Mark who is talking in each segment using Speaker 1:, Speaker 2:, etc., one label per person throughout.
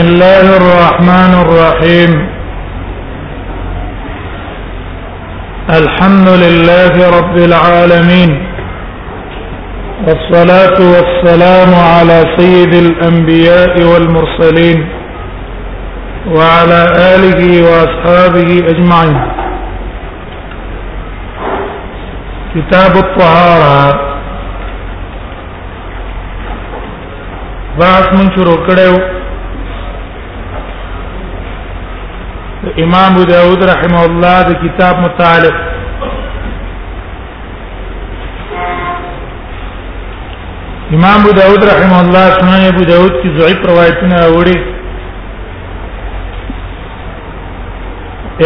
Speaker 1: الله الرحمن الرحيم الحمد لله رب العالمين والصلاه والسلام على سيد الانبياء والمرسلين وعلى اله واصحابه اجمعين كتاب الطهاره بحث من شروع کړو امام ابو داود رحمه الله د کتاب متعلق امام ابو داود رحمه الله سنن ابو داود کی ضعیف روایتونه وړي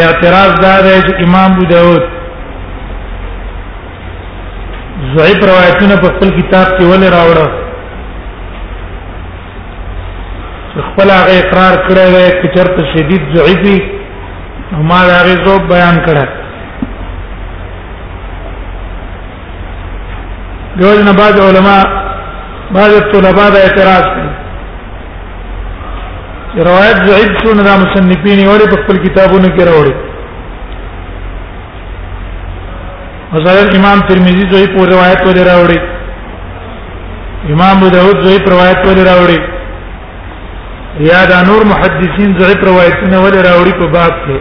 Speaker 1: اعتراض دا دی چې امام ابو داود ضعیف روایتونه په خپل کتاب کې ولې راوړل خپل هغه اقرار کړی دی چې چرته شدید ضعیف وي ما دا غي زو بیان کړه دیوژ نه بعد علما بعض طلباء دا اعتراض کوي روایت ضعیف شو نه مصنفین وړي په خپل کتابونو کې راوړي مثلا امام ترمذی دوی په روایت ولې راوړي امام ابو داود دوی په روایت ولې راوړي یا دا نور محدثین دوی په روایتونه ولې راوړي په باب کې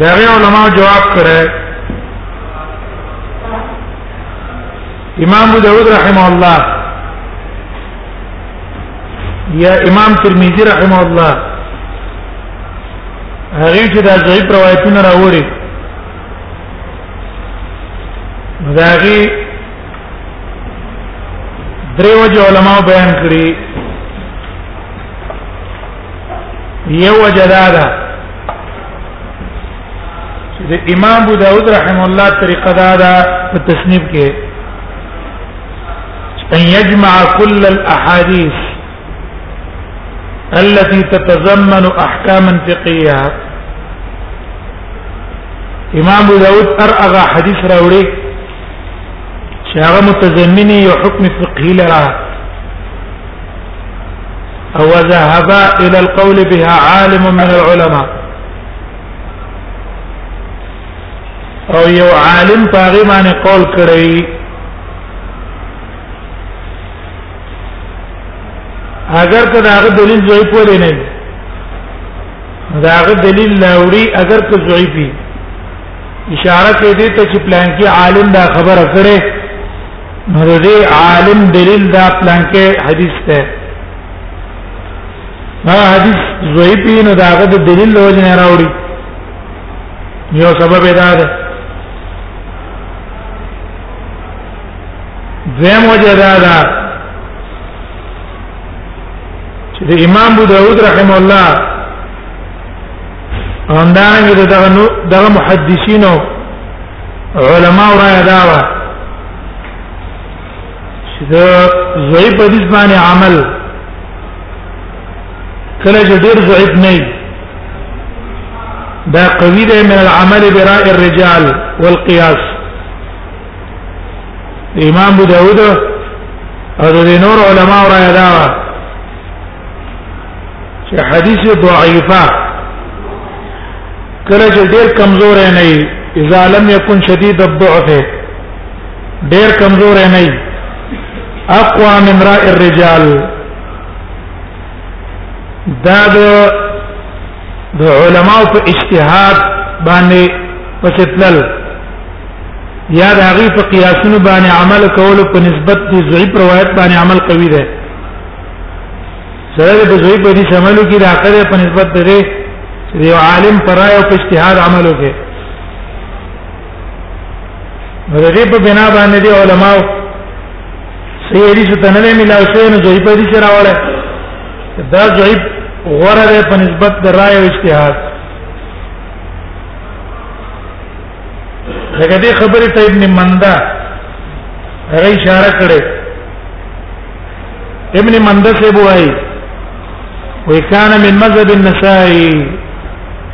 Speaker 1: دا علماء جواب کړه امام ابو داود رحمه الله یا امام ترمذی رحمه الله هغه چې دا ضعیف روایتونه راوړي دا هغه درې وجه علما بیان کړی یو وجه دا ده چې د امام ابو داود رحم الله طریقه دا ده په تصنیف کې ان یجمع کل الاحاديث التي تتضمن احكاما فقهيه امام ابو داود ار اغا حدیث راوړي چې هغه متضمني یو حکم فقهي لرا او ذهب الى القول بها عالم من العلماء او یو عالم پاغه باندې قول کړی اگر که داغه دلیل ضعیف ولې نه داغه دلیل لاوري اگر که ضعیفي اشاره کوي دې ته چې پلان کې عالم دا خبره کړي نو دې عالم دلیل دا پلان کې حدیث ته ما حدیث ضعیفي نو داغه دلیل لوجه نه راوړي یو سبب دا ده دویم وجه دا ده چې د امام ابو داود رحم الله همدارنګه دغه نو دغه محدثینو علما را ادا وا چې د ضعیف حدیث باندې عمل کله چې ډیر ضعیف نه دا قوی ده من العمل براء الرجال والقياس امام ابو داود او د نور علما را یادا چې حدیث ضعیفه کله چې ډېر کمزور نه وي اذا لم يكن شديد الضعف ډېر کمزور نه وي اقوا من راء الرجال دا د د علماو په اجتهاد باندې پچتلل یا د هغه په قیاسونو باندې عمل کول په نسبت د ضعیف روایت باندې عمل قوی ده سره د ضعیف په دې شمالو کې د اخر په نسبت ده چې یو عالم پرای او په اجتهاد عمل وکړي نو د دې په بنا باندې دی علماء صحیح حدیث ته نه ملاو شوی نو ضعیف حدیث راوړل دا ضعیف غوره ده په نسبت د رائے او اجتهاد لکه دې خبرې ته ابن منده هغه اشاره کړې ابن منده سے بوای وکانه من مذهب النسائی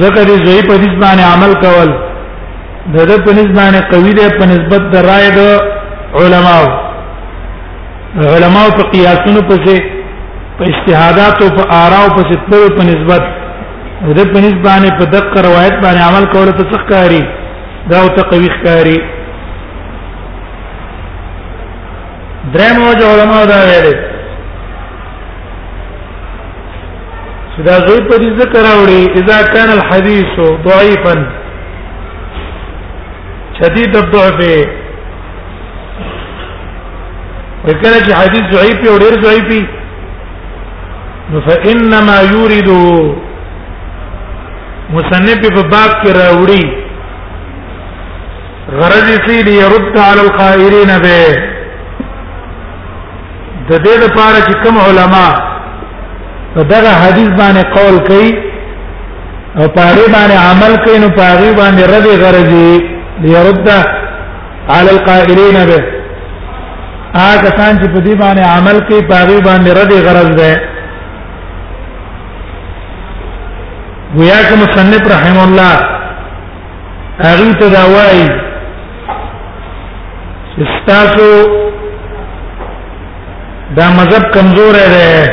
Speaker 1: ذکر ضعیف حدیث باندې عمل کول د دې په نسبت باندې قوی دی په نسبت د رائے د علماو علماو په قیاسونو پسې په اجتهادات او په آراو پسې تلو په نسبت د دې په نسبت باندې په دقه روایت باندې عمل کول ته څه ښکاری دا او ته قوی ښکاری درېمو علماو دا ویلي چې دا زوی په دې ذکر راوړي اذا كان الحديث ضعيفا شديد الضعف وکړه چې حدیث ضعیف او ډیر ضعیف نو فانما یورید مصنف په باب کې راوړي غرض یې لرد على القائلين به د دې لپاره چې کوم علما په دغه حدیث باندې قول کوي او په هغه باندې عمل کوي نو په هغه باندې رد غرضي ليرد على القائلين به هغه سان چې په دې باندې عمل کوي په هغه باندې رد غرض ده وياك مصنف رحم الله هغه ته دا وایي چې تاسو دا مذهب کمزور دی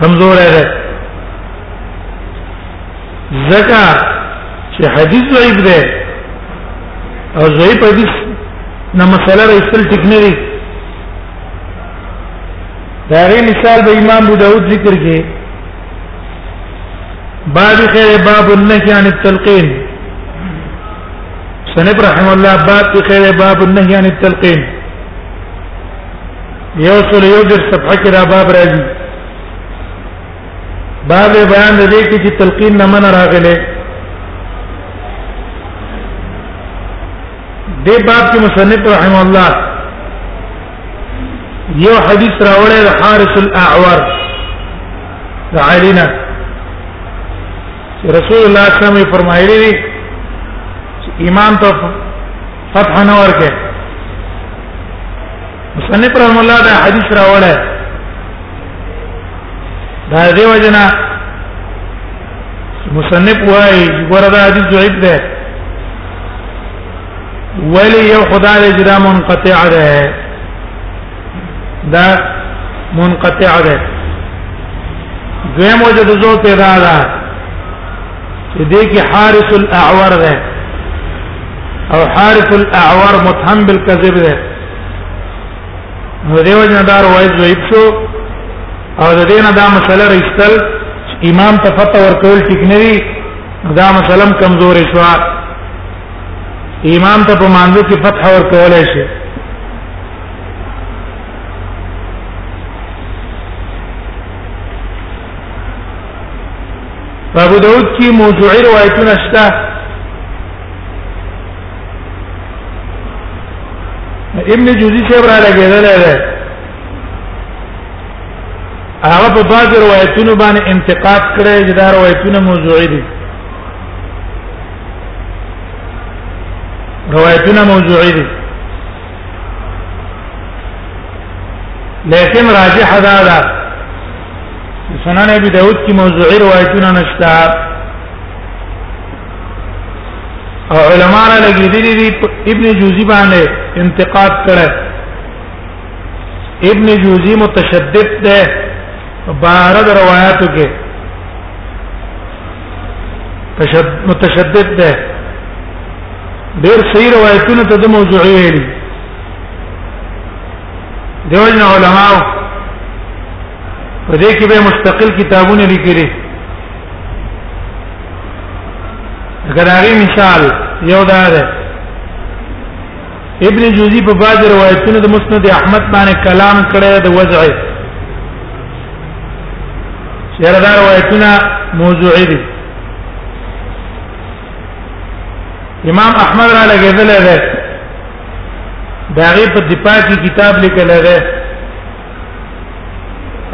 Speaker 1: کمزور دی ځکه چې حدیث ضعیف دی او ضعیف حدیث نه مسله راځل ټیک نه دی دا غي مثال به امام ابو داود ذکر کې باب خیر باب النهی عن التلقین سنب رحم الله باب خیر باب النهی عن التلقین یو سل یو در صفحه کې دا باب راځي باب بیان دې کې چې تلقین نه من راغله دې باب کې مصنف رحم الله یو حدیث راوړی د حارث الاعور د علینا رسول الله صلی الله علیه وسلم فرمایلی دی چې امام ته فتح نه ورکه مصنف رحم الله دا حدیث راوړی دا دیو جنا مصنف وای ګوره دا حدیث ضعیف ده ولی یو خدا دې جدا منقطع ده دا منقطع ده دویم وجه د زو پیدا ده چې دې کې حارس الاعور ده او حارس الاعور متهم بالكذب ده نو دیو جن دا روایت ضعیف شو او د دې نه دا مسله رښتل امام ته فتوا ورکول ټیک نه دی دا مسله کمزورې شوه امام ته په مانځ کې فتح ور کولای شي ابو داود کې موضوعي روایتونه شته ابن جوزی صاحب را لګیدل دی هغه په بعض روایتونو باندې انتقاد کړی چې دا روایتونه موضوعي دي روایتونه موضوعي دي لیکن راجح دا ده سنن ابي داود کې موضوعي روایتونه نشته او علما را لګي دي ابن جوزي باندې انتقاد کړه ابن جوزي متشدد ده بارد روایتو کې متشدد ده ډیر صحیح روایتونه ته د موضوعي ویلي دیوژن علماء په دې کې به مستقل کتابونه لیکلي غراغي مثال یو دا ده ابن جوزی په بعض روایتونو د مسند احمد باندې کلام کړی د وضع چیرې دا روایتونه موضوع دي امام احمد را لګیدل دی دا غي په دفاع کې کتاب لیکل دی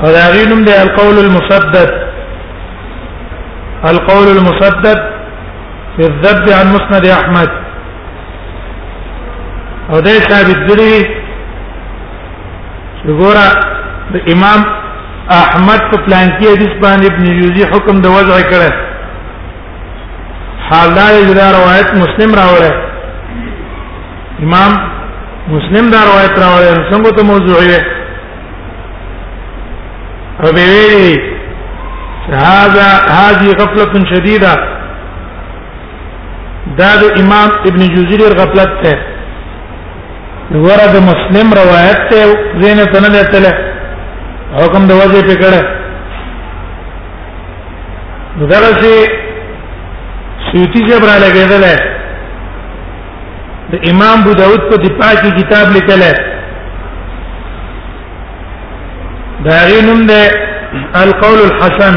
Speaker 1: او دا غي نوم دی القول المسدد القول المسدد في الذب عن مسند احمد او دا ثابت کړی چې ګوره د امام احمد په پلان کې حدیث باندې ابن جوزی حکم د وضع کړه حال دا دا روایت مسلم راوړی امام مسلم دا روایت راوړی څنګه ته موضوعي ده او به ویلي هذا هذه غفله شديده دا د امام ابن جوزی ډیر غفلت ته ورته مسلم روایت ته زین سند ته حکم د وجه په کړه درسه سیوتی جبر لګیدل د امام ابو داود په دفاع کې کتاب لیکل دا غینوم ده القول الحسن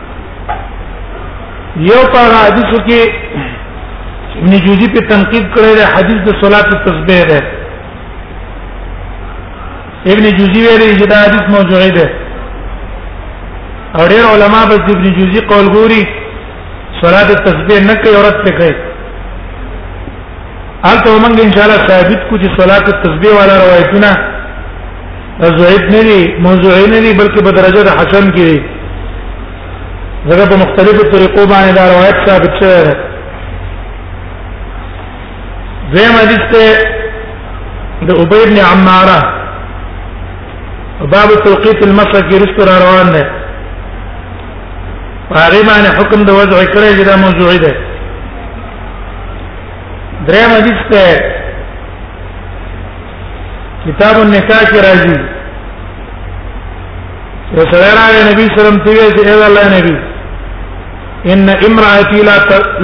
Speaker 1: یو په حدیثو کې ابن جوزی په تنقید کړی دی حدیث د صلات تسبیح دی ابن جوزی ویلي چې دا حدیث موضوعي دی او ډېر علما به ابن جوزی قول ګوري صلات تسبیح نه کوي اورت ته کوي البته موږ ان شاء الله ثابت کو چې صلات تسبیح والا روایتونه ضعیف نه دی موضوع نه دی بلکې په درجه د حسن کې دی زګه په مختلفو طریقو باندې دا روایت ثابت شوی دی زم حدیث ته د ابی بن عماره باب توقیت المسح کې رسو را روان دی هغه باندې حکم د وضع کړی چې دا موضوع دی دریم حدیث ته کتاب النکاح کې راځي یو سره راغی نبی صلی الله علیه وسلم ته وی چې اے الله نبی ان امراتي لا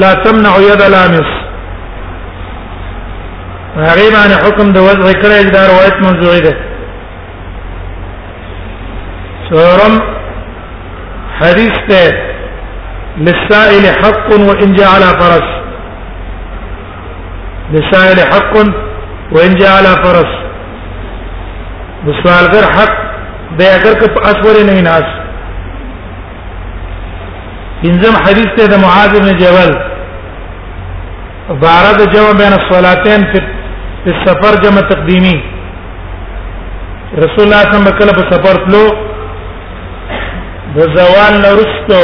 Speaker 1: لا تمنع يد لامس هغه باندې حکم د وضع کړی دا روایت منزوی ده سورم حدیث ته للسائل حق وان جعل فرس لسائل حق وان جاء على فرس د سوالګر حق د اگر که په اسور نه ناس بنزم حدیث ته د معاذ بن جبل بارد جمع بین الصلاتین فی السفر جمع تقدیمی رسول الله صلی الله علیه وسلم کله په سفر تلو د زوال نورستو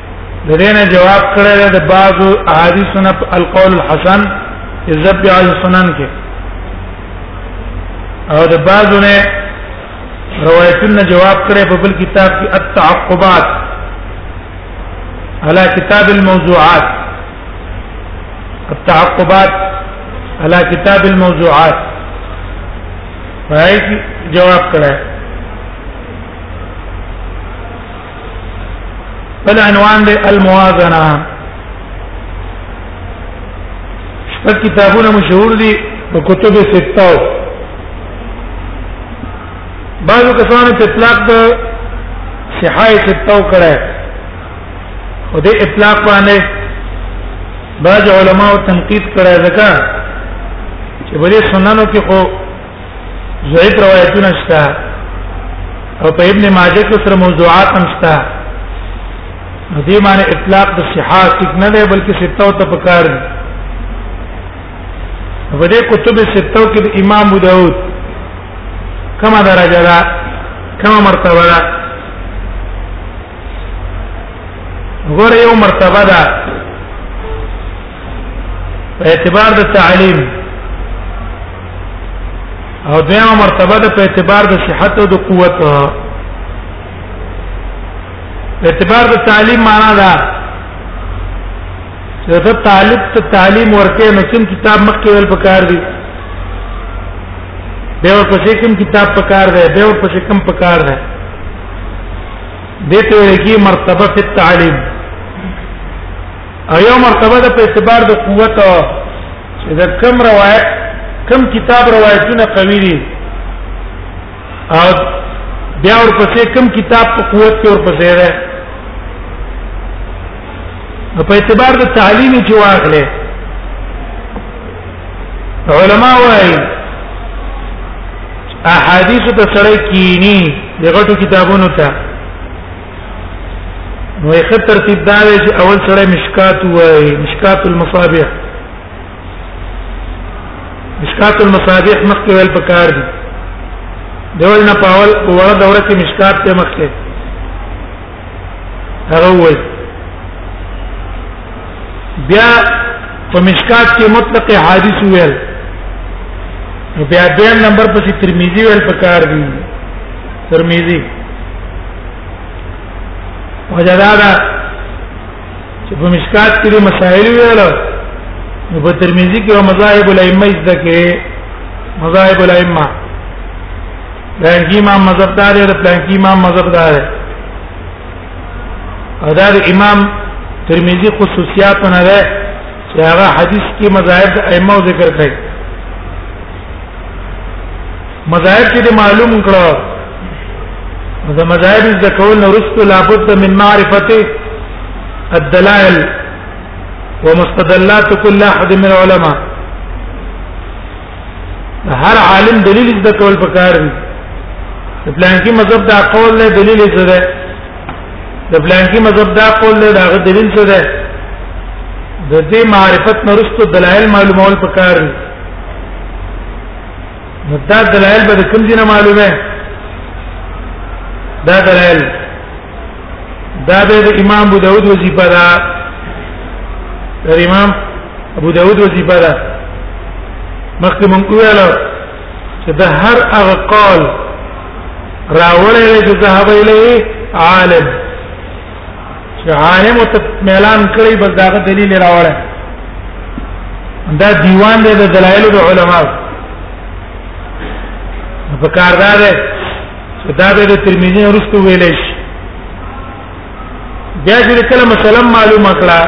Speaker 1: د دې نه جواب کړی دی د بعضو احادیثو نه القول الحسن عزت بیا سنن کې او د بعضو نه روایتونو نه جواب کړی په بل کتاب کې التعقبات على كتاب الموضوعات التعقبات على كتاب الموضوعات فهي جواب کړه بل عنوان دی الموازنه شپږ کتابونه مشهور دي په کتب سته بعضو کسانو په اطلاق د صحای سته کړه او د اطلاق باندې بعض علما او تنقید کړه ځکه چې بلې سننو کې خو ضعیف روایتونه شته او په ابن ماجه کې سره موضوعات هم شته دې معنی اطلاق د صحه ټیک نه دی بلکې سته او تفکر دی په دې کتب سته کې د امام ابو داود کما درجه ده کما مرتبه ده غره یو مرتبه ده په اعتبار د تعلیم او دیمه مرتبه ده په اعتبار د صحت او د قوت په اعتبار د تعلیم معنا ده چې ته طالب ته تعلیم ورکې نو کوم کتاب مخکې ول پکار دی به ور پسې کوم کتاب پکار دی به ور پسې کوم پکار دی دته لګي مرتبه په تعلیم او یو مرتبه د په اعتبار د قوت چې د کم روایت کم کتاب روایتونه قوی دي او بیا ورپسې کم کتاب په قوت کې ورپسې ده په اعتبار د تعلیم چې واغله علما وايي احادیث ته سره کینی دغه کتابونو ته نو یې خطر ترتیب دا دی چې اول سره مشکات وای مشکات المصابيح مشکات المصابيح مخکې ول پکار دي دیول نه پاول وړه دوره کې مشکات ته مخکې هغه وای بیا په مشکات کې مطلق حدیث ویل نو بیا دیم نمبر پسې ترمذی ویل پکار دی ترمذی وجدارا چې په مشکات کې مسائل ویل نو په ترمذی کې مذاهب الائمه ذکر کې مذاهب الائمه پلان کی امام مذهب دار ہے پلان کی امام مذهب دار ہے او دا امام ترمذی خصوصیات نه ده چې هغه حدیث کې مذاهب ائمه ذکر کړي مذاهب چې معلوم کړو دا مذاهب د کول نورست لابد من معرفت الدلائل ومستدلات كل احد من العلماء هر عالم دلیل زده کول پکار دي پلان کې مذهب دا قول نه دلیل څه ده د پلان کې مذهب دا قول نه دا دلیل څه ده د دې معرفت نرستو دلایل معلومول پکار دي نو دا دلایل به کوم ځای معلومه دا دلایل دا به د امام ابو داود وظیفه ده د امام ابو داود وظیفه ده مخکې مونږ ویلو چې د هر هغه قول راوړل چې ذهب الیه عالم چې عالم ته اعلان کړی بس داغه دلیل راوړل دا دیوان دی د دلایل د علماو په کاردار دا د ترمذی ورستو ویل شي بیا چې کله مسله معلومه کړه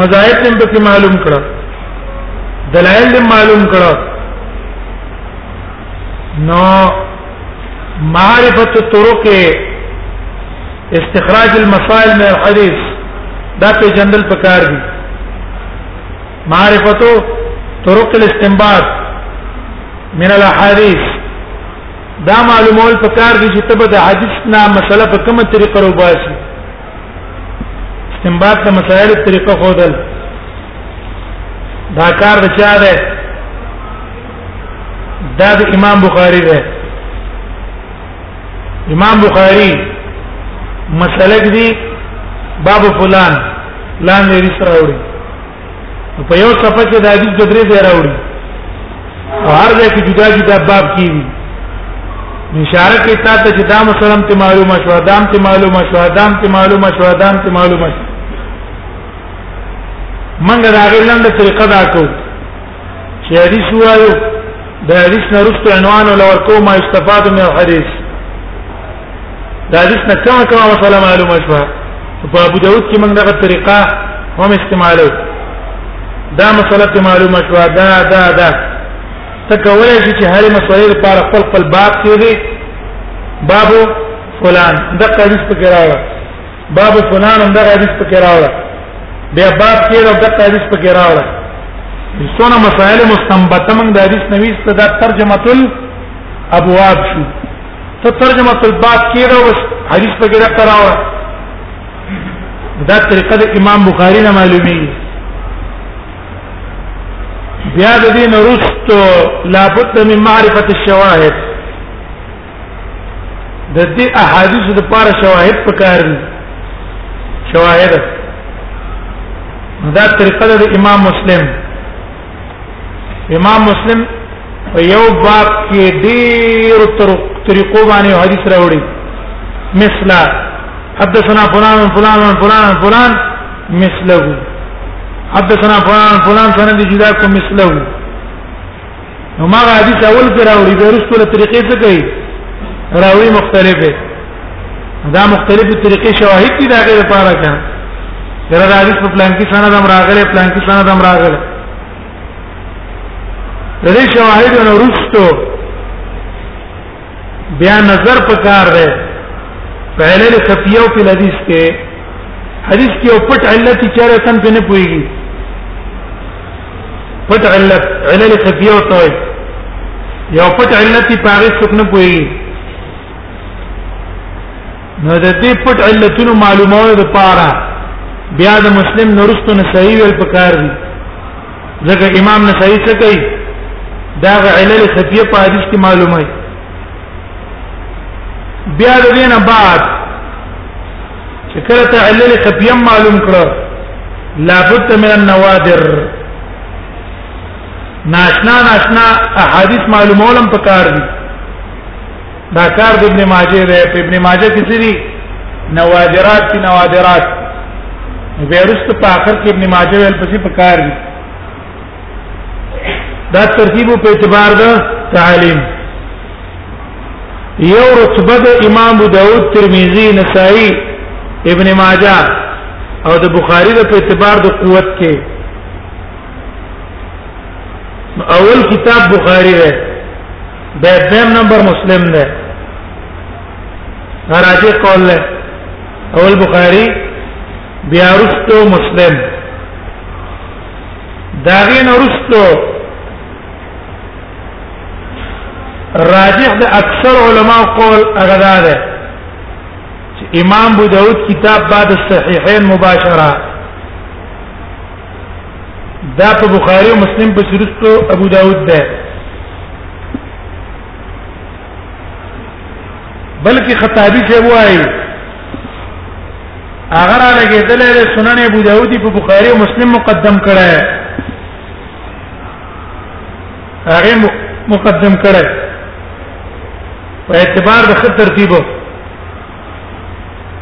Speaker 1: مذاهب هم به معلوم کړه دلایل هم معلوم کړه نو معرفت الطرق استخراج المسائل من الحديث دا په جندل پکار دي معرفت طرق الاستنباط من الاحاديث دا معلومول پکار دي چې تبه د حدیث نه مسله په کومه طریقه رو باسي استنباط د مسائل طریقه خودل دا کار د چا ده دا د امام بخاری ده امام بخاری مسلک دی باب فلان لاندې رسره وړي په یو صفحه کې د حدیث د درې ځای راوړي او هر ځای کې جدا جدا باب کیږي اشاره کوي تا ته چې دا مسلم ته معلومه شو دام ته معلومه شو دام ته معلومه شو دام ته معلومه شو منګه دا غلند طریقه دا کوو چې حدیث وایو د حدیث نه رسو عنوان ول ورکو ما استفاد من الحديث د حدیث نه کما کما مسله معلومه شوه په ابو داود کې موږ دغه طریقه هم استعمالو دا مسله معلومه شوه دا دا دا تکوي چې هر مسله لپاره خپل خپل باب کې دی باب فلان د قریش په کې راغلی باب فلان هم دا حدیث پکې راوړل بیا باب کې راو دا حدیث پکې راوړل څونه مسائل مستنبطه موږ د حدیث نویس ته دا ترجمه تل ابواب شو ته ترجمه تل باب کې راو حدیث پکې راوړل دا طریقه د امام بخاری نه معلومی بیا د دین رست لابد من معرفت الشواهد د دې احادیث د پاره شواهد پکار دي شواهد دا طریقه د امام مسلم امام مسلم په یو باب کې ډېر طریقو باندې حدیث راوړي مثل حدثنا فلان فلان فلان فلان مثله حدثنا فلان فلان سند جدا کو مثله نو ما حدیث اول کې راوړي به رسو له طریقې څخه کوي راوي مختلفه دا مختلفه طریقې شواهد دي دا غیر لپاره کړه یره دا حدیث په پلان کې سند هم راغله پلان کې سند هم راغله د دې شواهد نو رسو بیا نظر پکار دی پہلے له خفیو په حدیث کې حدیث کې او پټ علت چیرې تم په نه پويږي پټ علت علل خفیه او توي یو پټ علت په هغه څوک نه پوي نو د دې پټ علتونو معلومولو لپاره بیا د مسلم نورستو نه صحیح ویل پکار دي ځکه امام نسائی څه کوي دا علل خفیه په حدیث کې معلومه بیا د دې نه بعد چې کله ته علل خفیه معلوم کړو لابد من النوادر ناشنا ناشنا احادیث معلومولم پکار دي دا کار د ابن ماجه دی په ابن ماجه کې سری نوادرات کی نوادرات بیرست په اخر کې ابن ماجه ول پسې پکار دي دا ترتیب په اعتبار ده تعلیم یو رتبه د امام داود ترمذی نسائی ابن ماجه او د بخاری د په اعتبار د قوت کې اول کتاب بخاری ده د دیم نمبر مسلم ده راځي قول له اول بخاری بیا رستو مسلم دا غین ورستو راجح د اکثر علما قول هغه دا ده چې امام ابو داود کتاب بعد الصحيحين مباشره دا په بخاری او مسلم په سرستو ابو داود ده بلکې خطابي څه وایي هغه را لګیدل له سنن ابو داود په بخاری او مسلم مقدم کړه هغه مقدم کړه په اعتبار د خط ترتیب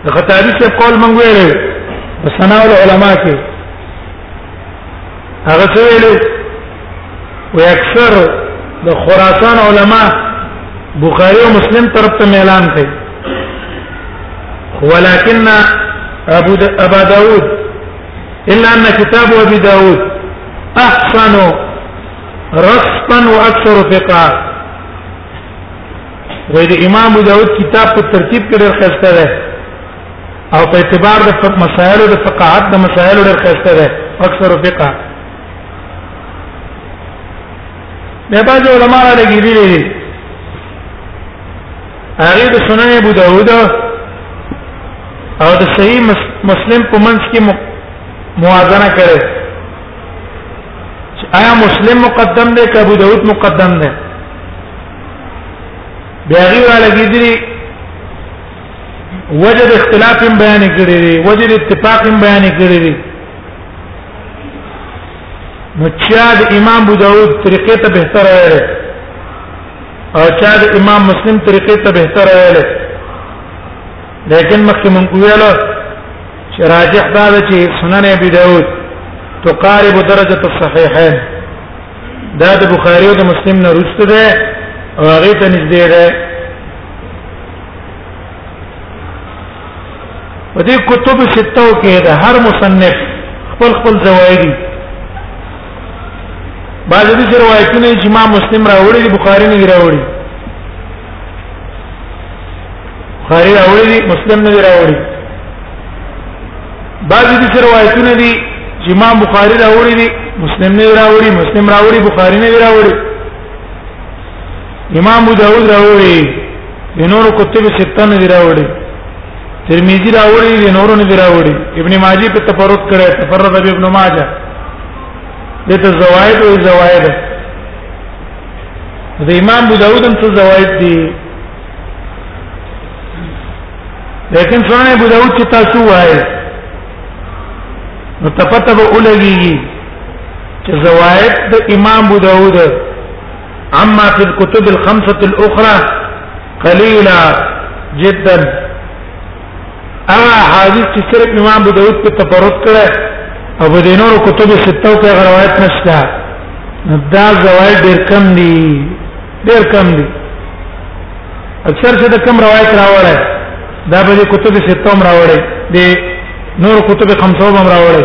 Speaker 1: د خطابي څه قول مونږ ویلو په سنا العلماء کې هغه څه ویلو و اکثر د خراسان علما بخاری او مسلم طرف ته اعلان کړي ولكن ابو د... ابا داود الا ان كتاب ابي داود احسن رصفا واكثر فقها وې د امام داود کتاب په ترتیب کې ډېر خسته ده او په اعتبار د مسائل او د فقاهت د مسائل ډېر خسته ده اکثر فقه به بعض علماء را لګیدي دي هغه د سنن ابو داود او د صحیح مسلم په منځ کې موازنه کړي آیا مسلم مقدم دی که ابو داود مقدم دی بیا غیر را لګیدي وجد اختلاف بیان کړی وجد اتفاق بیان کړی نو چا د امام ابو داود طریقې ته بهتر ویل او چا د امام مسلم طریقې ته بهتر ویل لیکن مخکې مونږ ویل چې راجح دا ده چې سنن ابي داود تقارب درجه الصحيحين دا د بخاری او د مسلم نه روسته ده او هغه ته نږدې ده په دې کتب سته کې د هر مصنف خپل خپل زوایدي بعض دې روایتونه چې ما مسلم راوړي دي بخاری نه راوړي بخاری راوړي دي مسلم نه راوړي بعض دې روایتونه دي چې ما بخاری راوړي دي مسلم نه راوړي مسلم راوړي بخاری نه راوړي امام ابو داود راوړي د نورو کتب سته نه دی راوړي ترمذی راوړي د نورو نه دی راوړي ابن ماجه په تفرد کړه تفرد به ابن ماجه دته زوائد او زوائد د امام ابو داود هم څه زوائد دي لیکن سنن ابو داود چې تاسو وایي نو تپته به ولګي چې زوائد د امام ابو داود اما في الكتب الخمسه الاخرى قليلا جدا اغه حدیث چې صرف امام ابو داود په تفرد کړه او په دینور کتب سته کې روایت نشته دا زوال ډیر کم دي ډیر کم دي اکثر څه د کم روایت راوړل دا به کتب سته هم راوړل دي نور کتب خمسو هم راوړل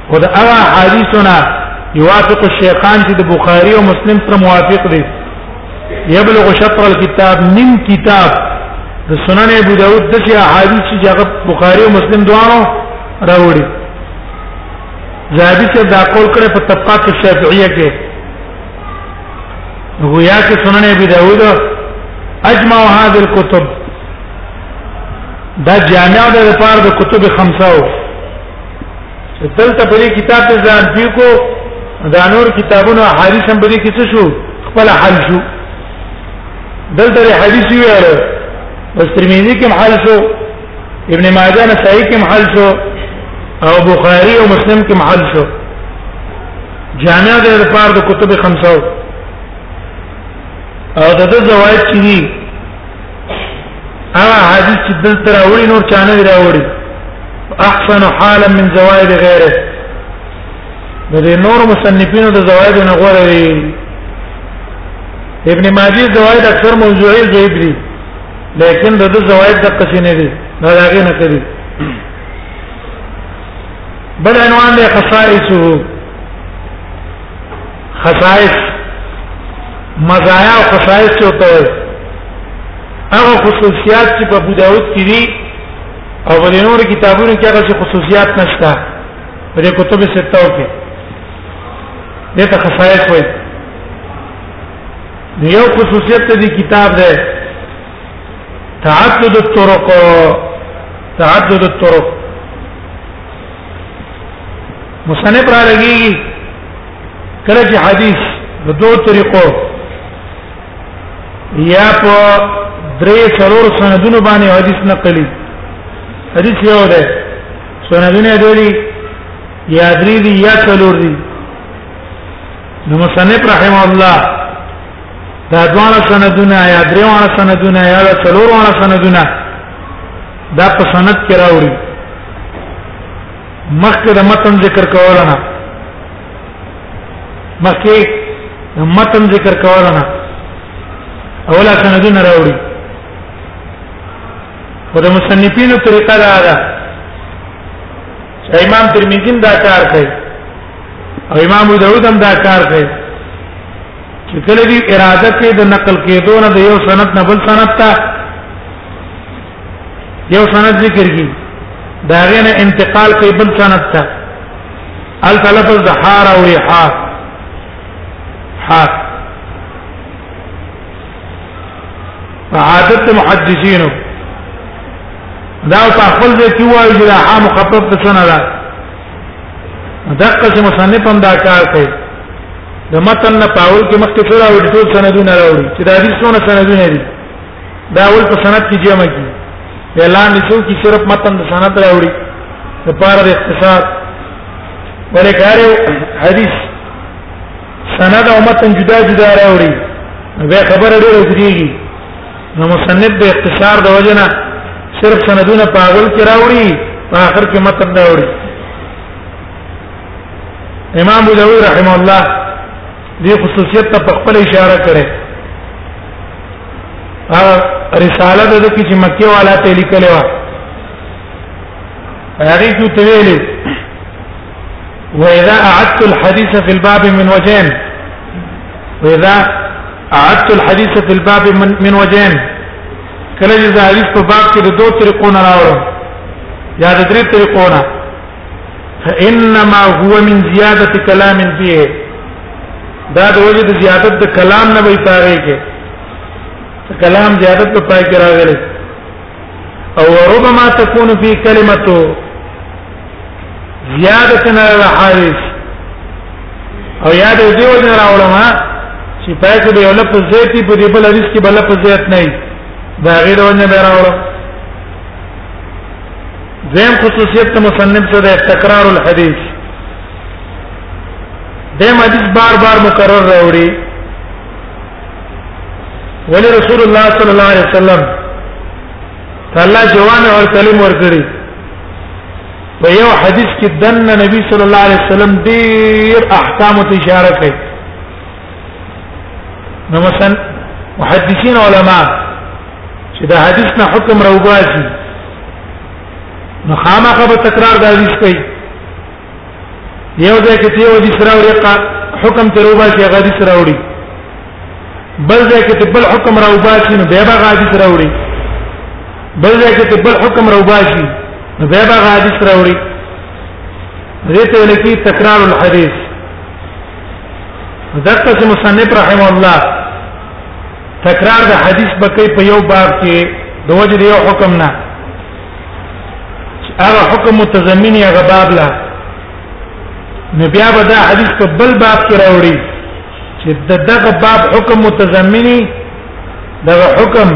Speaker 1: خو دا هغه حدیثونه یوافق الشیخان چې د بخاری او مسلم سره موافق دي یبلغ شطر الكتاب من کتاب د سنن ابو داود د چې احادیث چې هغه بخاری او مسلم دوانو راوړي زاهدی چې دا قول کړي په طبقات الشافعیه کې گویا کې سنن ابو داود اجمع هذه الكتب دا جامع ده لپاره د کتب خمسه دلته په دې کتاب کې ځان پیکو دا نور کتابونو حدیث هم په دې کې څه شو خپل حل شو دلته حدیث ویل بس ترمذی کې حل شو ابن ماجه نه صحیح کې حل شو او بخاری او مسلم کې حل شو جامع د لپاره د کتب خمسو او د دې زواید چې دي هغه حدیث چې دلته راوړي نور چانه دی راوړي احسن حالا من زوائد غیره د دې نور مصنفینو د زوائد نه غوړه وی ابن ماجه زوائد اکثر موضوعي زوید دي لیکن د زوائد د قصې نه دي نه راغی نه کوي بل عنوان له خصائصه خصائص مزایا او خصائص څه ته وایي هغه خصوصیات چې په ابو داود کې دي او په نور کتابونو کې هغه خصوصیات نشته په دې کتب ستو کې دې ته خصائص وایي یو خصوصیت دې کتاب ده تعدد الطرق تعدد الطرق مصنف را لګي کله چې حدیث د دوه طریقو یا په درې څلور سندونو باندې حدیث نقلی حدیث یو دی سندونه دی یا درې دی یا څلور دی نو مصنف رحم الله دا دواړه سندونه یا درې واړه سندونه یا څلور واړه سندونه دا په سند کې راوړي مخکې د متن ذکر کول نه مخکې د متن ذکر کول نه اوله سندونه راوړي او د مصنفینو طریقه دا ده چې امام ترمذی دا کار کوي او امام ابو داود هم دا کار کوي چې کله دی اراده کې د نقل کېدو نه د یو سند نه بل سند ته یو سند ذکر کی دا غینه انتقال کوي بل سند ته ال تلفظ د حار او حار حار عادت محدثینو دا په خپل ځای کې وایي چې دا حا مخفف ته څنګه ده دغه چې مصنف هم دا کار کوي د متن نه پاول کې مخکې ټول او ټول سندونه راوړي چې دا دې څونه سندونه دي دا ول په سند کې جمع کی اعلان نشو کی صرف متن د سند راوړي د پاره د اختصار ولیکار حدیث سند او متن جدا جدا راوړي به خبره ډیره وځيږي نو مصنف د اختصار د وجنه صرف سندونه په اول کې راوړي په اخر کې متن راوړي امام ابو داود رحم الله دې خصوصیت ته په خپل اشاره کړې هغه رساله د کې چې مکه والا ته لیکلې و هغه کې ته ویلې واذا اعدت الحديث في الباب من وجهين واذا اعدت الحديث في الباب من من وجهين کله چې حدیث په باب کې د دوه طریقو نه راوړم یا د درې طریقو نه فانما هو من زياده كلام فيه دا د وجه د زیادت د کلام نه وي پاره کې کلام زیادت په پای کې راغلی او ربما تكون في كلمه زیادت نه حارث او یاد دې وجه راوړم چې پای کې یو لفظ زیاتی په دې بل حدیث کې بل لفظ زیات نه دا غیر ونه به راوړم زم خصوصیت مصنف سره تکرار الحديث دیم حدیث بار بار مکرر راوړي ولی رسول الله صلی الله علیه وسلم الله جوان او کلم ورکړي په یو حدیث کې دنه نبی صلی الله علیه وسلم ډیر احکام ته اشاره کوي نو مثلا محدثین علما چې دا حدیث نه حکم راوباسي نو خامخا به تکرار دا حدیث کوي یو ځای کې یو حدیث راوړي حکم ته روبا شي هغه حدیث راوړي بل ځای کې بل حکم روبا شي نو بیا هغه حدیث راوړي بل ځای کې بل حکم روبا شي نو بیا هغه حدیث راوړي دته ولکې تکرار الحديث دغه چې مصنف رحم الله تکرار د حدیث بکې په یو باب کې د وجه یو حکم نه هغه حکم متضمن یا غباب لا نو بیا به دا حدیث په بل باب کې راوړي چې دغه باب حکم متضمني دغه حکم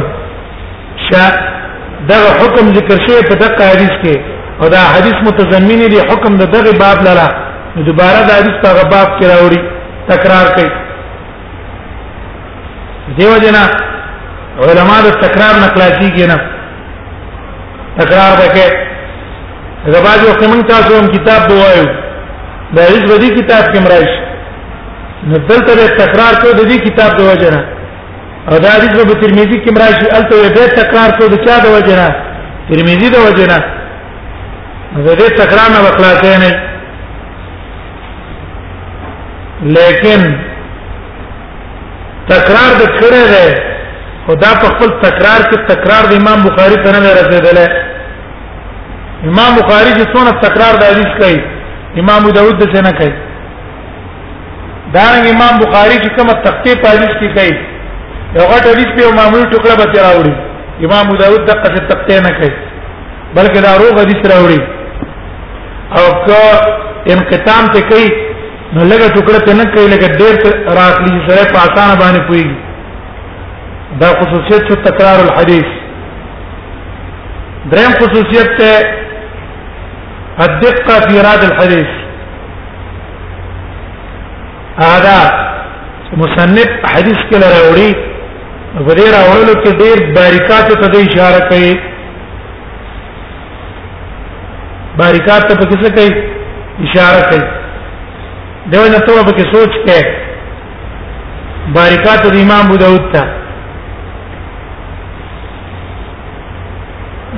Speaker 1: شا دغه حکم ذکر شوی په دغه حدیث کې او دا حدیث متضمني دی حکم د دغه باب لره نو دوباره دا حدیث په هغه باب کې راوړي تکرار کوي دیو جنا علماء د تکرار نقلاتي کې نه تکرار وکړي دا باید وخت موږ تاسو هم کتاب وایو دا هیڅ ودی کتاب کې مرایش نو دلته به تکرار کو د دې کتاب د وجنه او دا حدیث په ترمذی کې مرایش الته به تکرار کو د چا د وجنه ترمذی د وجنه نو دې تکرار نه وکړای نه لیکن تکرار د کړه ده خدا په خپل تکرار کې تکرار د امام بخاری ته نه رسیدل امام بخاری چې څونه تکرار د حدیث کوي امام داود د څنګه کوي دا امام بخاری چې کومه تخته په حدیث کې کوي یو غټ حدیث په معمول ټوکړه به راوړي امام داود دغه څه تخته نه کوي بلکې دا روغ حدیث راوړي او که انقطام ته کوي نو لګه ټوکړه ته نه کوي لګه ډېر راخلی سره په اسانه باندې کوي دا خصوصیت شو تکرار الحديث دریم خصوصیت ته الدقه في راد الحديث هذا مصنف حدیث کې لراوړي غدیر اولو کې ډېر باریکات ته اشاره کوي باریکات ته په څه کوي اشاره کوي دا نه ته په کې سوچ کې باریکات د امام ابو داود ته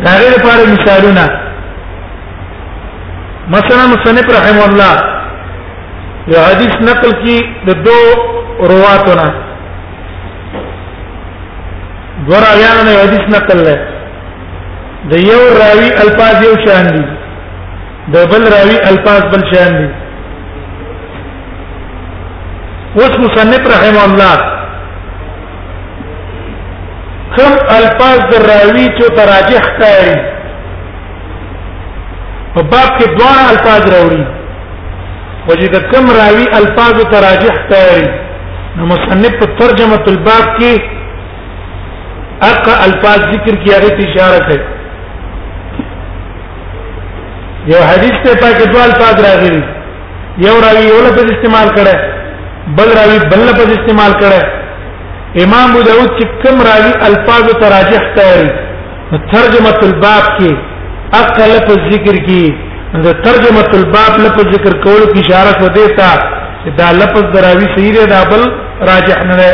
Speaker 1: دا لپاره مثالونه مثلا مصنف رحم الله یو حدیث نقل کی د دو رواتونه ورا یانه حدیث نقل له د یو راوی الفاظ یو شان دي د بل راوی الفاظ بل شان دي اوس مصنف رحم الله کوم الفاظ د راوی چې تراجح کوي په باب کې دوه الفاظ راوړي وجه د کم راوی الفاظ تراجح کوي نو مصنف په ترجمه الباب کې اقا الفاظ ذکر کی هغه ته اشاره کوي یو حدیث ته پاکه دوه الفاظ راغلي یو راوی یو لفظ استعمال کړه بل راوی بل لفظ استعمال کړه امام ابو داود چې کوم راوی الفاظ تراجح تاری ترجمه الباب کې اقا لفظ ذکر کی د ترجمه الباب لفظ ذکر کول کی اشاره کو دیتا دا لفظ دراوی صحیح دی دا بل راجح نه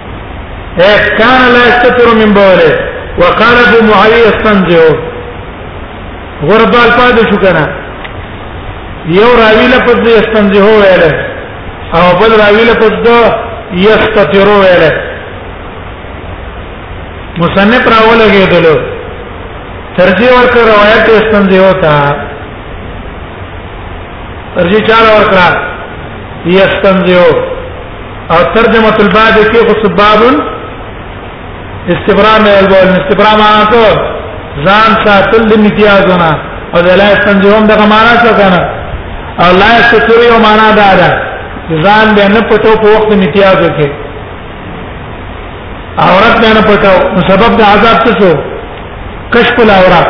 Speaker 1: ايه كان لا يستتر من بوله وقال ابو معاويه استنجه غربا الفاظ شو کنه یو راوی لفظ دی استنجه ویل او بل راوی لفظ دو یستتر ویل مصنف راوله کېدلو ترجیح ورکړه روایت استنجه وتا ترجیح چا ورکړه یستنجه او ترجمه الباب کې خو سباب استبرام البول استبرام معنا څه ځان ساتل د امتیازونه او د لا استنجوم دغه معنا څه کنه او لا استتر یو معنا دا ده ځان به نه پټو په وخت امتیازو کې عورت به نه پټو سبب د عذاب څه شو کشف العورت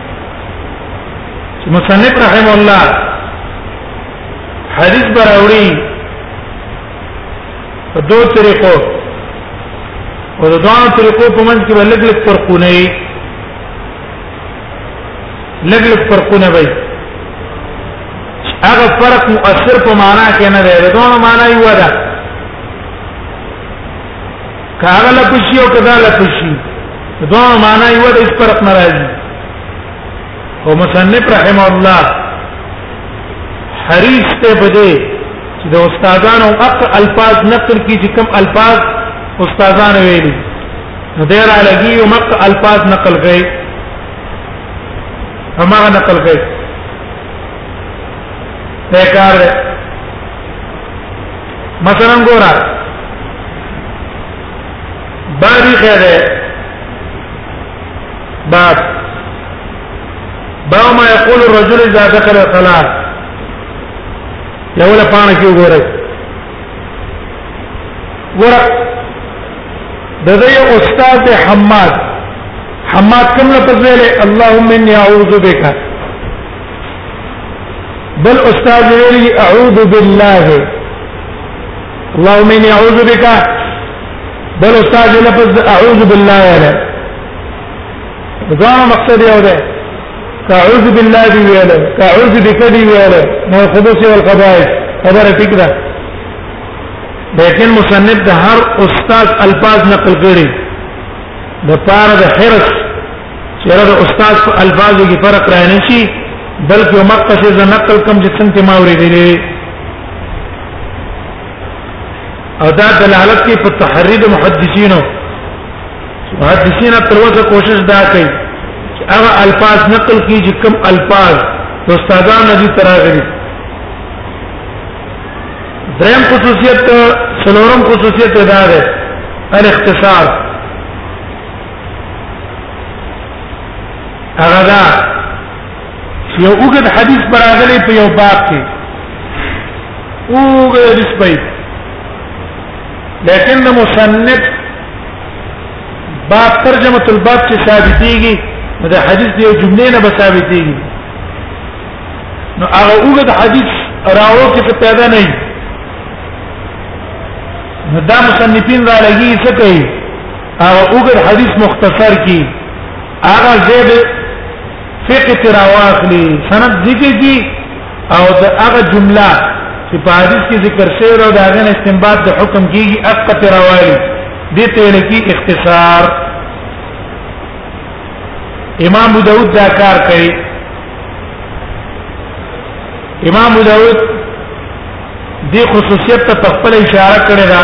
Speaker 1: چې مصنف رحم الله حدیث براوړي په دوه طریقو او د دوه طریقو په منځ کې لګ لګ فرقونه وي لګ لګ فرقونه وي هغه فرق مؤثر په معنا کې نه دی دا معنا یو ده کاغه لپشي او کدا لپشي دا معنا یو د هیڅ فرق نه راځي او مصنف رحم الله حریص ته بده چې د استادانو حق الفاظ نقل کی چې کم الفاظ استادان ویلي نو ډیر علاقي یو مق الفاظ نقل کړي همغه نقل کړي دا کار مثلا ګورا باری خیره باب باو ما یقول الرجل اذا دخل الصلاه یوله پانه کې ګورئ ګورا د دې استاد حماد حماد کوم لفظ ویلې اللهم اني اعوذ بك بل استاد ویلي اعوذ بالله اللهم اني اعوذ بك بل استاد لفظ اعوذ بالله ولا ځان مقصد یو ده اعوذ بالله دی ویل اعوذ بك دی ویل نو خبث او القبائح خبره ټیک ده لیکن مصنف د هر استاد الفاظ نقل کړي د پاره د حرص چیرې د استاد په الفاظو کې فرق را نه شي بلکې یو مقطع چې زه نقل کوم چې څنګه ما اورېدلې او دا دلالت کوي په تحرید محدثینو محدثین تر اوسه کوشش دا کوي چې هغه الفاظ نقل کړي چې کوم الفاظ د استادانو دي تراغلي دریم خصوصیت څلورم خصوصیت دا ده الاختصار هغه دا یو وګد حدیث براغلی په یو باب کې وګد حدیث په لیکن د مصنف باب ترجمه الباب چې ثابتېږي دا حدیث دی جملې نه به ثابتېږي نو هغه وګد حدیث راو کې څه پیدا نه وي دا مصنفین را لګي څه کوي هغه اوګر حدیث مختصر کی هغه زید فقه تراواخلی سند ذکر کی او د هغه جمله چې په حدیث کې ذکر شوی او دا غن استنباط د حکم کیږي اقه تراوالی دې ته لکی اختصار امام ابو داود دا کار کوي امام ابو داود دې خصوصیت ته خپل اشاره کړې ده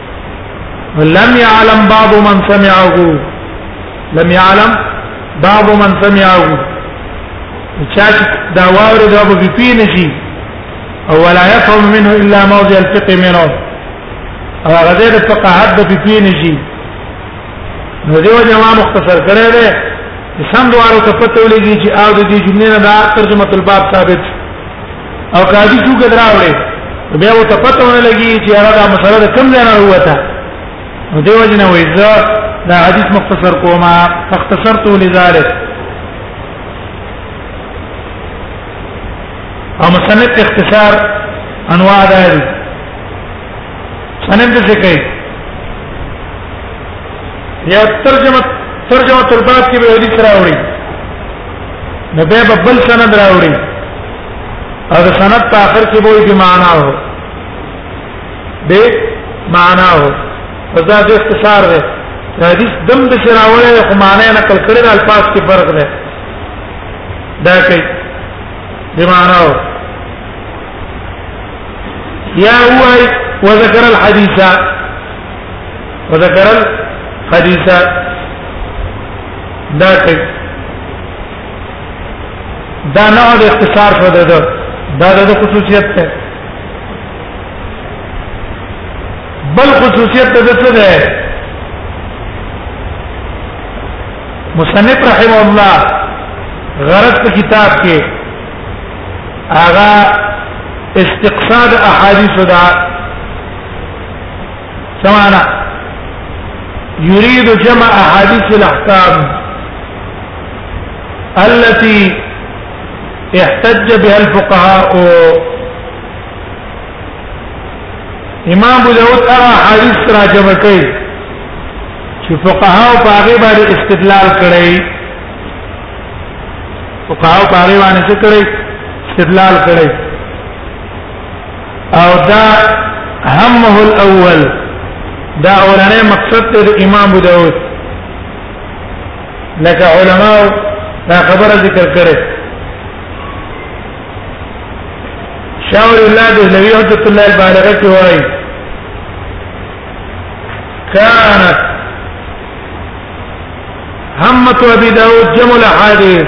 Speaker 1: لم يعلم بعض من سمعه لم يعلم بعض من سمعه چا دا واوري دا به پین شي او ولا يفهم منه الا موضع الفقه منه او هغه د فقاهت به پین شي نو دیو جما مختصر کړی دی سم دوارو ته پته ولګي چې او د دې جملې نه دا ترجمه الباب ثابت او قاضي څو ګدراوړي بیا و ته پته ونه لګي چې هغه دا مسله د کوم ځای نه وروته نو دی وجنه وې زه دا حدیث مختصر کوما اختصرت لذلك او مصنف اختصار انواع ده سنن د څه کوي یا ترجمه ترجمه تربات کې به حدیث راوړي نو به ببل سند راوړي او د سند په اخر کې وایي به معنا هو به معنا هو دا د اختصار دی د حدیث دم د شراوله خو معنا نه کل کړی د الفاظ کې فرق دی دا کوي به معنا هو یا هو وذكر الحديث وذكر الحديث دا ټیک دا نه د اختصار شو ده دا د خصوصیت ده بل خصوصیت ده څه ده مصنف رحم الله غرض په کتاب کې هغه استقصاد احادیث ده سمانا يريد جمع احاديث الاحكام التي احتج بها الفقهاء امام ابو داود هغه حدیث را جمع کړي چې فقهاو په هغه باندې استدلال کړي فقهاو په هغه باندې څه کړي استدلال کړي او دا همه الاول دا اولنې مقصد د امام ابو داود لکه علما دا خبره ذکر کړي شاور الله د نبی حضرت الله البالغه کې وایي كانت همة أبي داود جمع الأحاديث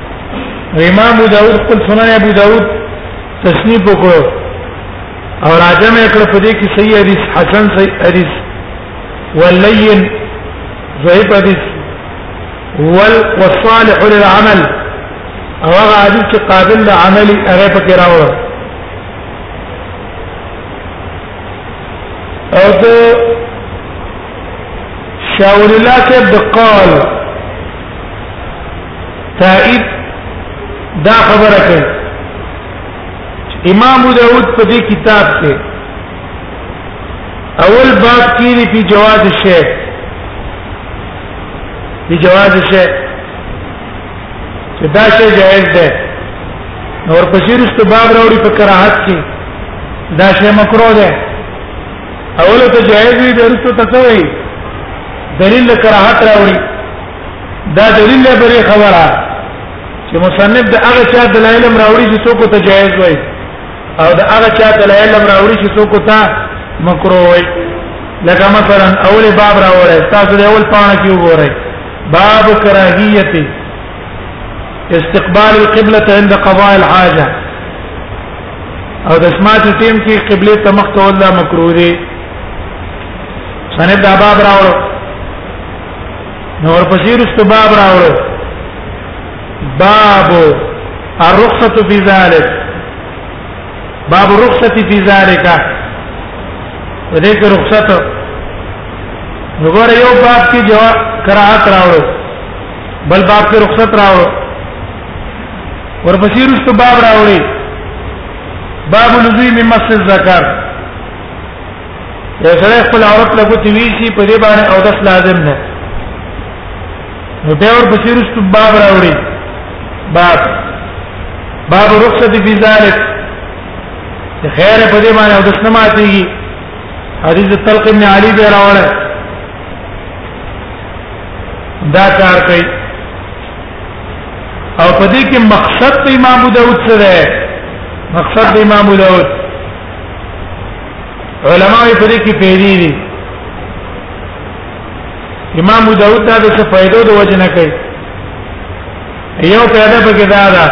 Speaker 1: امام ابو داود خپل سنن ابو داود تصنیف وکړو او راجم کړ په دې کې صحیح حدیث حسن صحیح حدیث واللین ضعیف حدیث والصالح للعمل او هغه حدیث چې قابل د عملي هغه پکې راوړو او د شاور الله کې د قال تائید دا خبره کوي امام داود په دې کتاب کې اول باب کې دی په جواز الشیخ په جواز الشیخ چې دا شی جائز ده اور پسې رسته باب راوړي په کراهت کې دا شی مکروه ده اول ته جائز وي درسته تسوي دلیل کراهت راوړي دا دلیل دی بری خبره چې مصنف د هغه چا دلایل راوړي چې څوک ته جایز وای او د هغه چا دلایل راوړي چې څوک ته مکروه وای لکه مثلا اول باب راوړی تاسو د اول پاڼه کې وګورئ باب کراهیت استقبال القبلة عند قضاء الحاجه او د سماعت ټیم کې قبله ته مخ کول دا مکروه دی سند دا باب راوړو نو ورپسې رسته باب راوړو باب الرخصه في ذلك باب الرخصه في ذلك ودې کې رخصت نو ګور یو باب کې جواب قرات راوړو بل باب کې رخصت راوړو ورپسې رسته باب راوړي باب لزوم مس الذکر یو سره خپل عورت له ګوتې ویشي په دې باندې او داس لازم نه نو به ور پسې رسټو باب راوړي باب باب رخصت فی ذلک خیر په دې باندې او داس نه ماتيږي حدیث تلق ابن علی به راوړل دا کار کوي او په دې کې مقصد امام داوود سره مقصد امام داوود علماء په دې کې پیری دي امام داوود دا د فائدو د وجنه کوي یو پیدا پکې دا ده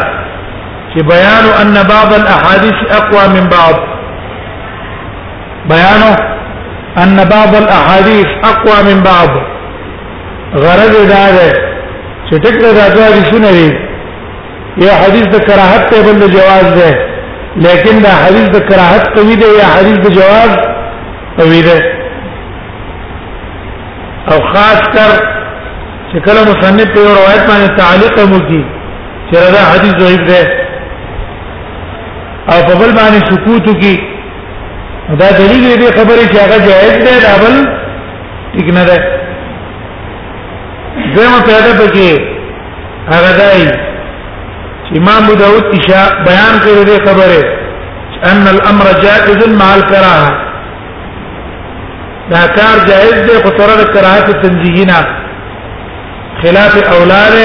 Speaker 1: چې بیان ان بعض الاحاديث اقوى من بعض بیان ان بعض الاحاديث اقوى من بعض غرض دا ده چې ټکر دا دوه حدیثونه دي یو حدیث د کراهت ته بل جواز ده لیکن دا حدیث د کراهت قوی ده یا حدیث د جواز قوی ده او خاص کر چې کله مصنف په روایت باندې تعلیق مو کی چې دا حدیث ضعیف ده او په بل باندې سکوت کی دا دلیل دی خبره چې هغه جائز ده دا بل ٹھیک نه ده زمو پیدا پکې هغه دای امام ابو داود اشاع بیان کړی دی خبره ان الامر جائز مع الكراهه دا کار جائز دی خو سره د کراهت تنزیهینا خلاف اولاد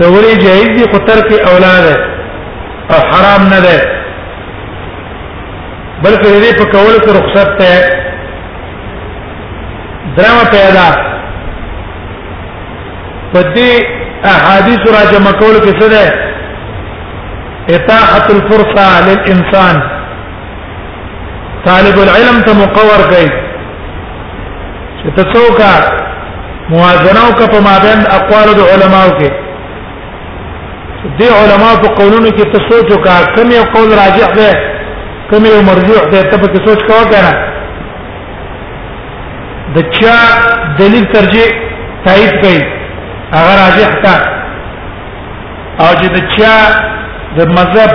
Speaker 1: کولی جائز دی خو ترک اولاد او حرام نه ده بلکې دې په کول کې رخصت ته درما پیدا په دې احادیث را جمع کول کې څه ده اتاحه الفرصه للانسان طالب العلم ته مقور کوي چې ته څوک موازنه او په مابین اقوال د علماو کې دې علما په قولونو کې ته سوچ وکړه کوم یو قول راجح ده کوم یو مرجوح ده ته په سوچ کاوه کنه د چا دلیل ترجیح تایید کړي هغه راجح تا او چې د چا د مذهب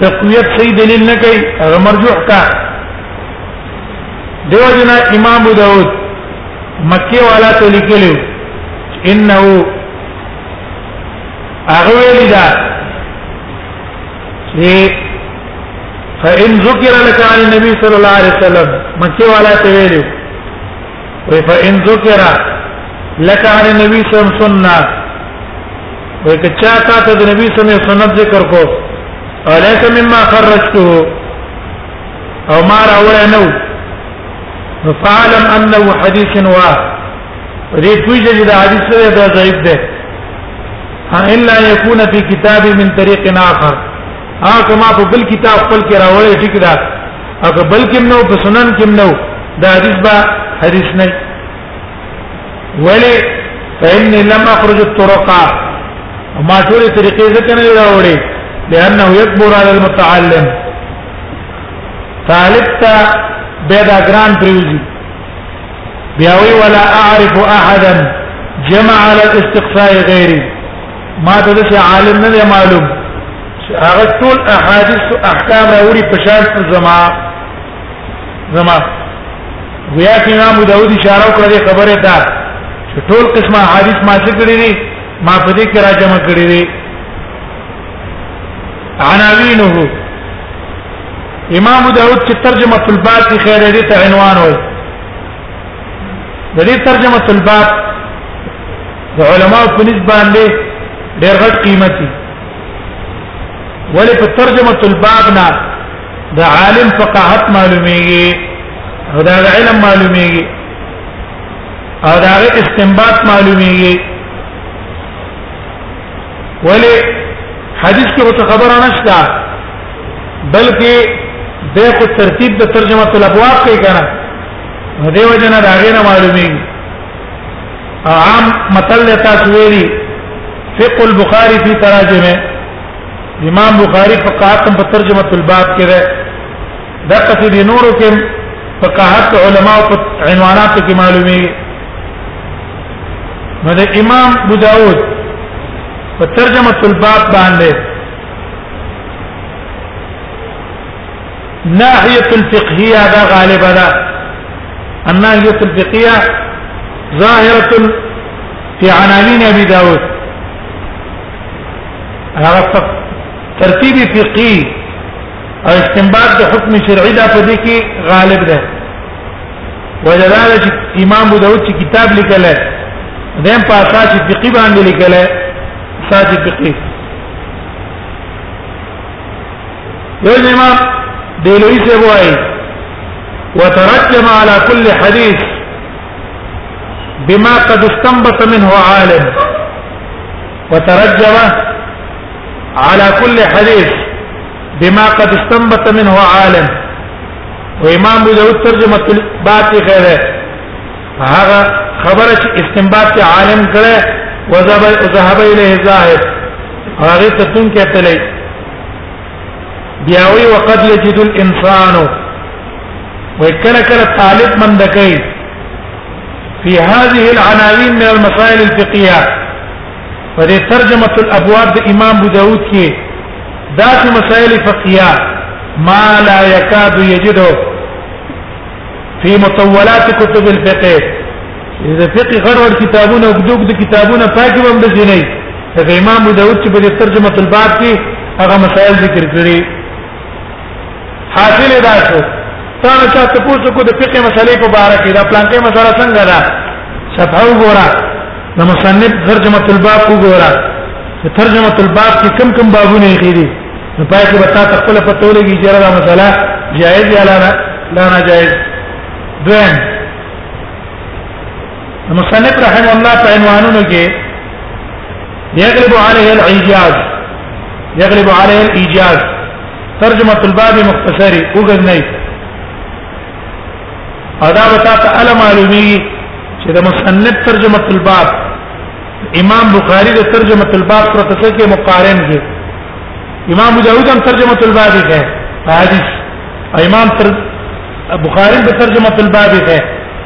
Speaker 1: تقویت صحیح دلیل نه کوي هغه مرجوح کا دیو جنا امام ابو داود مکی والا ته لیکلو انه هغه ویل دا فإن ذكر لك عن النبي صلى الله عليه وسلم مکه والا ته ویلو وی فإن ذكر لك عن النبي صلى الله عليه وسلم سنة وی که چا تا ته د نبی صلی الله علیه وسلم ذکر کو او ليس مما خرجته او ما راوړنه نو فعلم انه حديث واحد په دې کوی چې دا حدیث سره دا ضعیف ده الا یکون فی کتاب من طریق اخر ها کما په بل کتاب خپل کې راوړی ټیک ده اګه بلکې نو په سنن کې نو دا حدیث با حدیث نه ولی فإن لم أخرج الطرق ما ټول طریقې ځکه نه راوړي لأنه يكبر على المتعلم طالب ته به دا ګران پریوزي بیا وی ولا اعرف احدا جمع على الاستقصاء غيري ما ته د عالم نه معلوم هغه ټول احادیث او احکام راوړي په شان زما زما ویا چې امام داوود اشاره وکړه خبره ده چې ټول قسمه احادیث ما څخه کړې دي ما په دې کې راجمه کړې دي عناوینه امام داود چې ترجمه الباب کې خیر دې ته عنوان وي د دې ترجمه الباب د علماء په نسبت باندې ډېر غټ قیمت دی ولې په ترجمه الباب نه د عالم فقاهت معلومیږي او دا علم معلومیږي او دا استنباط معلومیږي ولی حدیث کې څه خبره نشته بلکې د خو ترتیب د ترجمه تل ابواب کوي کنه نو دیو جن دا غیر معلومي عام متل تاسو ویلي فقه البخاري في تراجمه امام بخاری فقاتم په ترجمه الباب کې ده دغه څه دي نورو کې فقاهت علماء په عنوانات کې معلومي نو د امام ابو داود په ترجمه الباب باندې ناحيه الفقهيه دا غالبا ده الناحيه الفقهيه ظاهره في عناوين ابي داود هغه ترتيب فقهي او استنباط د حکم شرعي دا په دې کې غالب ده وجدار چې امام ابو داود چې کتاب لیکل دیم په اساس فقہی باندې لیکل اساس فقہی یو امام دیلوی سے وای وترجم على كل حديث بما قد استنبط منه عالم وترجم على كل حديث بما قد استنبط منه عالم وامام ابو داود ترجمه الباب خیر هغه خبره چې استنباط کې عالم کړه وذهب ذهب الیه ظاهر هغه ته تون کې تللی بیا وی وقد یجد الانسان وکړه کړه طالب مند کوي في هذه العناوين من المسائل الفقهيه په دې ترجمه الابواب د امام ابو داود کې دا چې مسائل فقهیه ما لا يكاد يجده في مطولات كتب الفقه اذا فقه غرور کتابونه او دغه کتابونه پاکي هم د جنې د امام ابو داود چې په ترجمه الباب کې هغه مسائل ذکر کړی حاصل دا شو تا نه چا ته پوښتنه کو د فقه مسلې په اړه کې دا پلان کې مسله څنګه ده صفحه وګوره د مصنف ترجمه الباب وګوره د ترجمه الباب کې کم کم بابونه یې خېدي نو پای کې وتا تخپل په توله کې چې دا مسله جائز یا لا نه لا نه جائز دویم مصنف رحم الله په عنوانونو کې يغلب عليه الايجاز يغلب عليه الايجاز ترجمه الباب مختصري وګنئ ادا وتا ته علم معلومي چې د مصنف ترجمه الباب امام بخاری د ترجمه الباب سره څه کې مقارن دي امام داوود هم ترجمه الباب ده حدیث امام تر بخاری د ترجمه الباب ده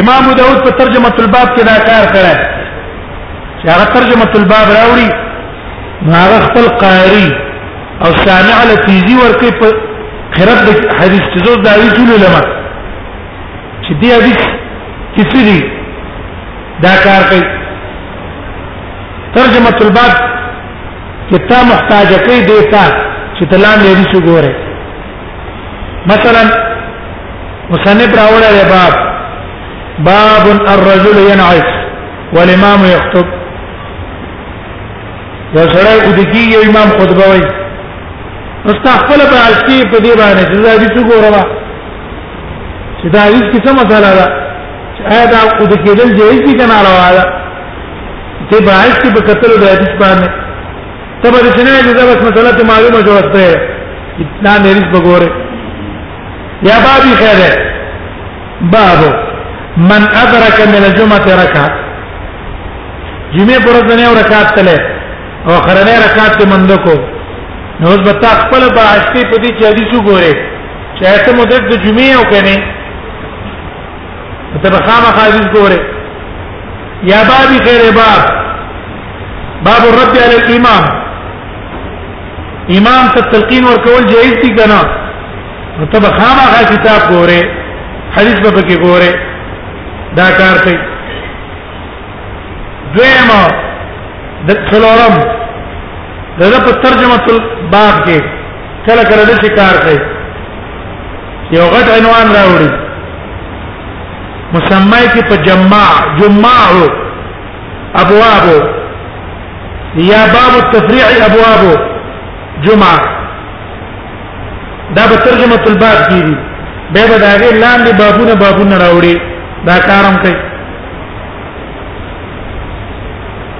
Speaker 1: امام ابو داود په ترجمه الباب کې دا کار کړی چې هغه ترجمه الباب راوړي هغه خپل قاری او سامع له تیزی ورکې په قرات حدیث چې زو دا ویل علماء چې دی حدیث کې څه دي دا کار کوي ترجمه الباب کته محتاج کوي دیتا چې تلام یې شو ګوره مثلا مصنف راوړل دی باب باب الرجل ينعس والامام يخطب یو سره او د کی یو امام خطبه وای مستحفل په عشقی په دی باندې چې دا دې څګوره وا چې دا هیڅ څه څه مساله ده چې آیا دا او د کېدل جایز دي کنه راواله ته باید چې په کتل د حدیث باندې ته به چې نه دې دا بس مسله ته معلومه شو وسته دا نه ریس بګوره یا بابي خیره باب من ادرک من الجمعه رکعه جمعه پر ورځ نه رکعت تله او خرنه رکعت ته مند کو نو اوس بتا خپل باشتي په دې چې حدیثو ګوره چې ایسه مدد د جمعه او کنه ته به خامخ حدیث ګوره یا بابی خیر باب باب الرد علی الامام امام ته تلقین ورکول جایز دي کنه نو ته به خامخ کتاب ګوره حدیث به پکې ګوره دا کار کوي دویم د څلورم دغه په ترجمه الباب کې کله کله د شکار کوي یو غټ عنوان راوړي مسمى کې په جماع جماع ابواب یا باب التفریع ابواب جمعه دا به ترجمه الباب کیږي به به دا غي لاندې بابونه بابونه راوړي دا کارم کوي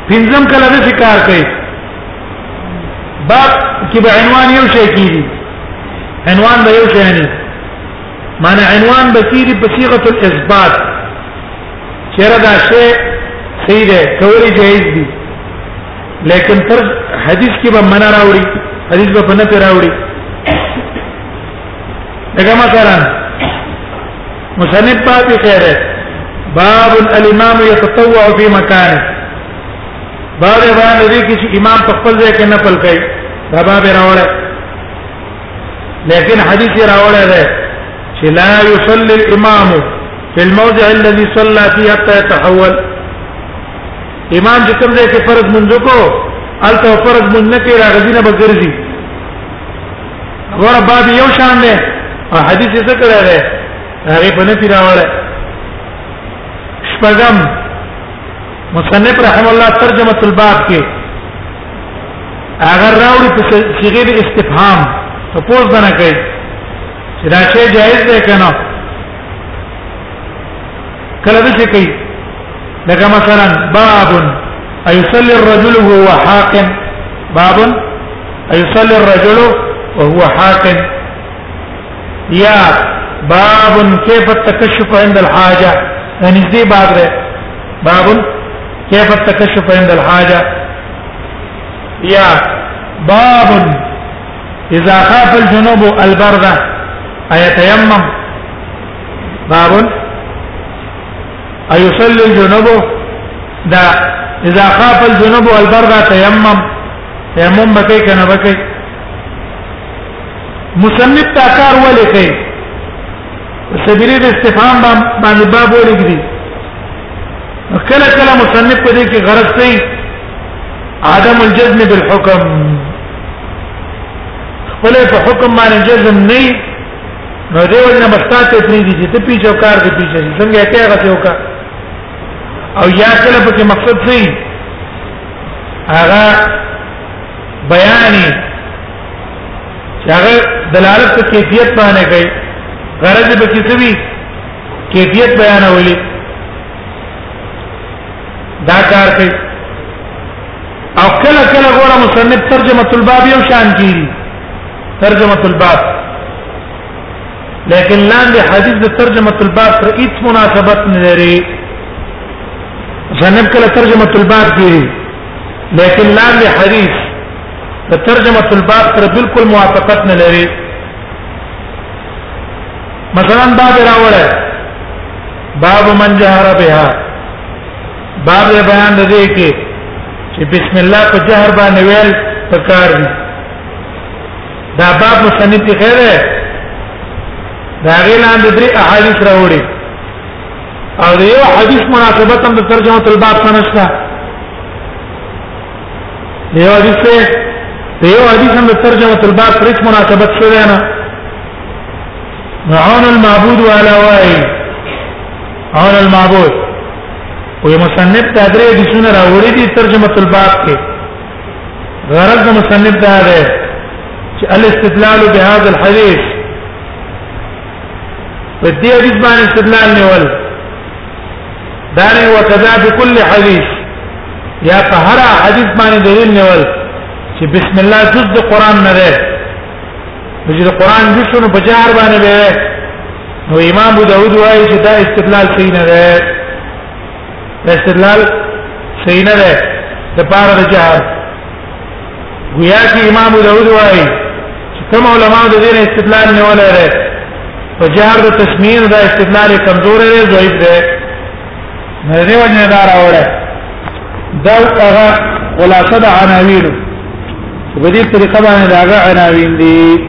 Speaker 1: پنځم کله به کار کوي باب کې به عنوان یو شی کیږي عنوان به یو شی نه معنی عنوان به کیږي په صيغه الاثبات چیرې دا شی صحیح ده کولی جایز دي لیکن تر حدیث کې به منع راوړي حدیث به نه راوړي دغه مثلا مصنف پاتې خیره باب الامام يتطوع في مكانه باب بیان دی کې چې امام په خپل ځای کې نفل کوي دا باب راوړل لیکن حدیث راوړل دی چې لا يصلي الامام في الموضع الذي صلى فيه حتى يتحول امام چې کوم ځای کې فرض منځ کو الته فرض منځ نه کوي راغلی نه بګرځي غره باب یو شان دی او حدیث یې څه کړی دی هغه په نه پیراوړل شپږم مصنف رحم الله ترجمه الباب کې اگر راوړي په صيغه د استفهام ته پوز نه کوي چې دا شی جائز دی کنه کله به کوي لکه مثلا باب ايصلي الرجل وهو حاكم باب ايصلي الرجل وهو حاكم یا باب كيف التكشف عند الحاجه يعني دې باب ده باب كيف التكشف عند الحاجة يا باب إذا خاف الجنوب البرد أيتيمم باب أيصلي الجنوب دا إذا خاف الجنوب البرد تيمم تيمم بكي كان بكي مصنف دا کار ولې کوي سبيري د استفهام باندې باب ولګري کله کله مصنف په دې کې غرض کوي عدم الجزم بالحكم خپل په حکم باندې جزم نه نو دې ولنه بستاته پری دي چې ته پیچو کار دې پیچو څنګه ته هغه څه وکا او یا کله په مقصد سي هغه بیانې چې هغه دلالت په کیفیت باندې کوي غرض به کیسوي کیفیت بیانولې دا کار کوي او کله کله غوړه مصنف ترجمه الباب یو شان کیږي ترجمه الباب لیکن لاندې حدیث د ترجمه الباب پر هیڅ مناسبت نه لري ځنه کله ترجمه الباب کیږي لیکن لاندې حدیث د ترجمه الباب سره بالکل موافقت نه لري مثلا باب راوړل باب من جهر بها باب بیان د دې کې چې بسم الله په جهر باندې ویل پکار دي دا باب مصنف غیره دا غیلان د درې احادیث راوړي او د یو حدیث مناسبت هم د ترجمه الباب سره نشته د یو حدیث د یو حدیث هم د ترجمه الباب سره مناسبت شوی نه معون المعبود وعلى وای عون المعبود وي مصنف دا درې حدیثونه راوړي دي ترجمه الباب کې غرض د مصنف دا ده چې الاستدلال بهذا الحديث په دې حدیث باندې استدلال نیول دا نه وکذا بكل حدیث یا په هر حدیث باندې دلیل نیول چې بسم الله جز د قران نه ده چې د قران جزونه په جهر باندې به نو امام ابو داود وايي چې دا استدلال صحیح نه ده استدلال صحیح نه ده د پاره د جهر گویا چې امام داود وايي چې کوم علما د دې استدلال نه ولري په جهر د تسمیع دا استدلال کمزور دی ضعیف دی نه دی وجه دار اوره دا هغه خلاصه د عناوین په دې طریقه باندې دا عناوین دي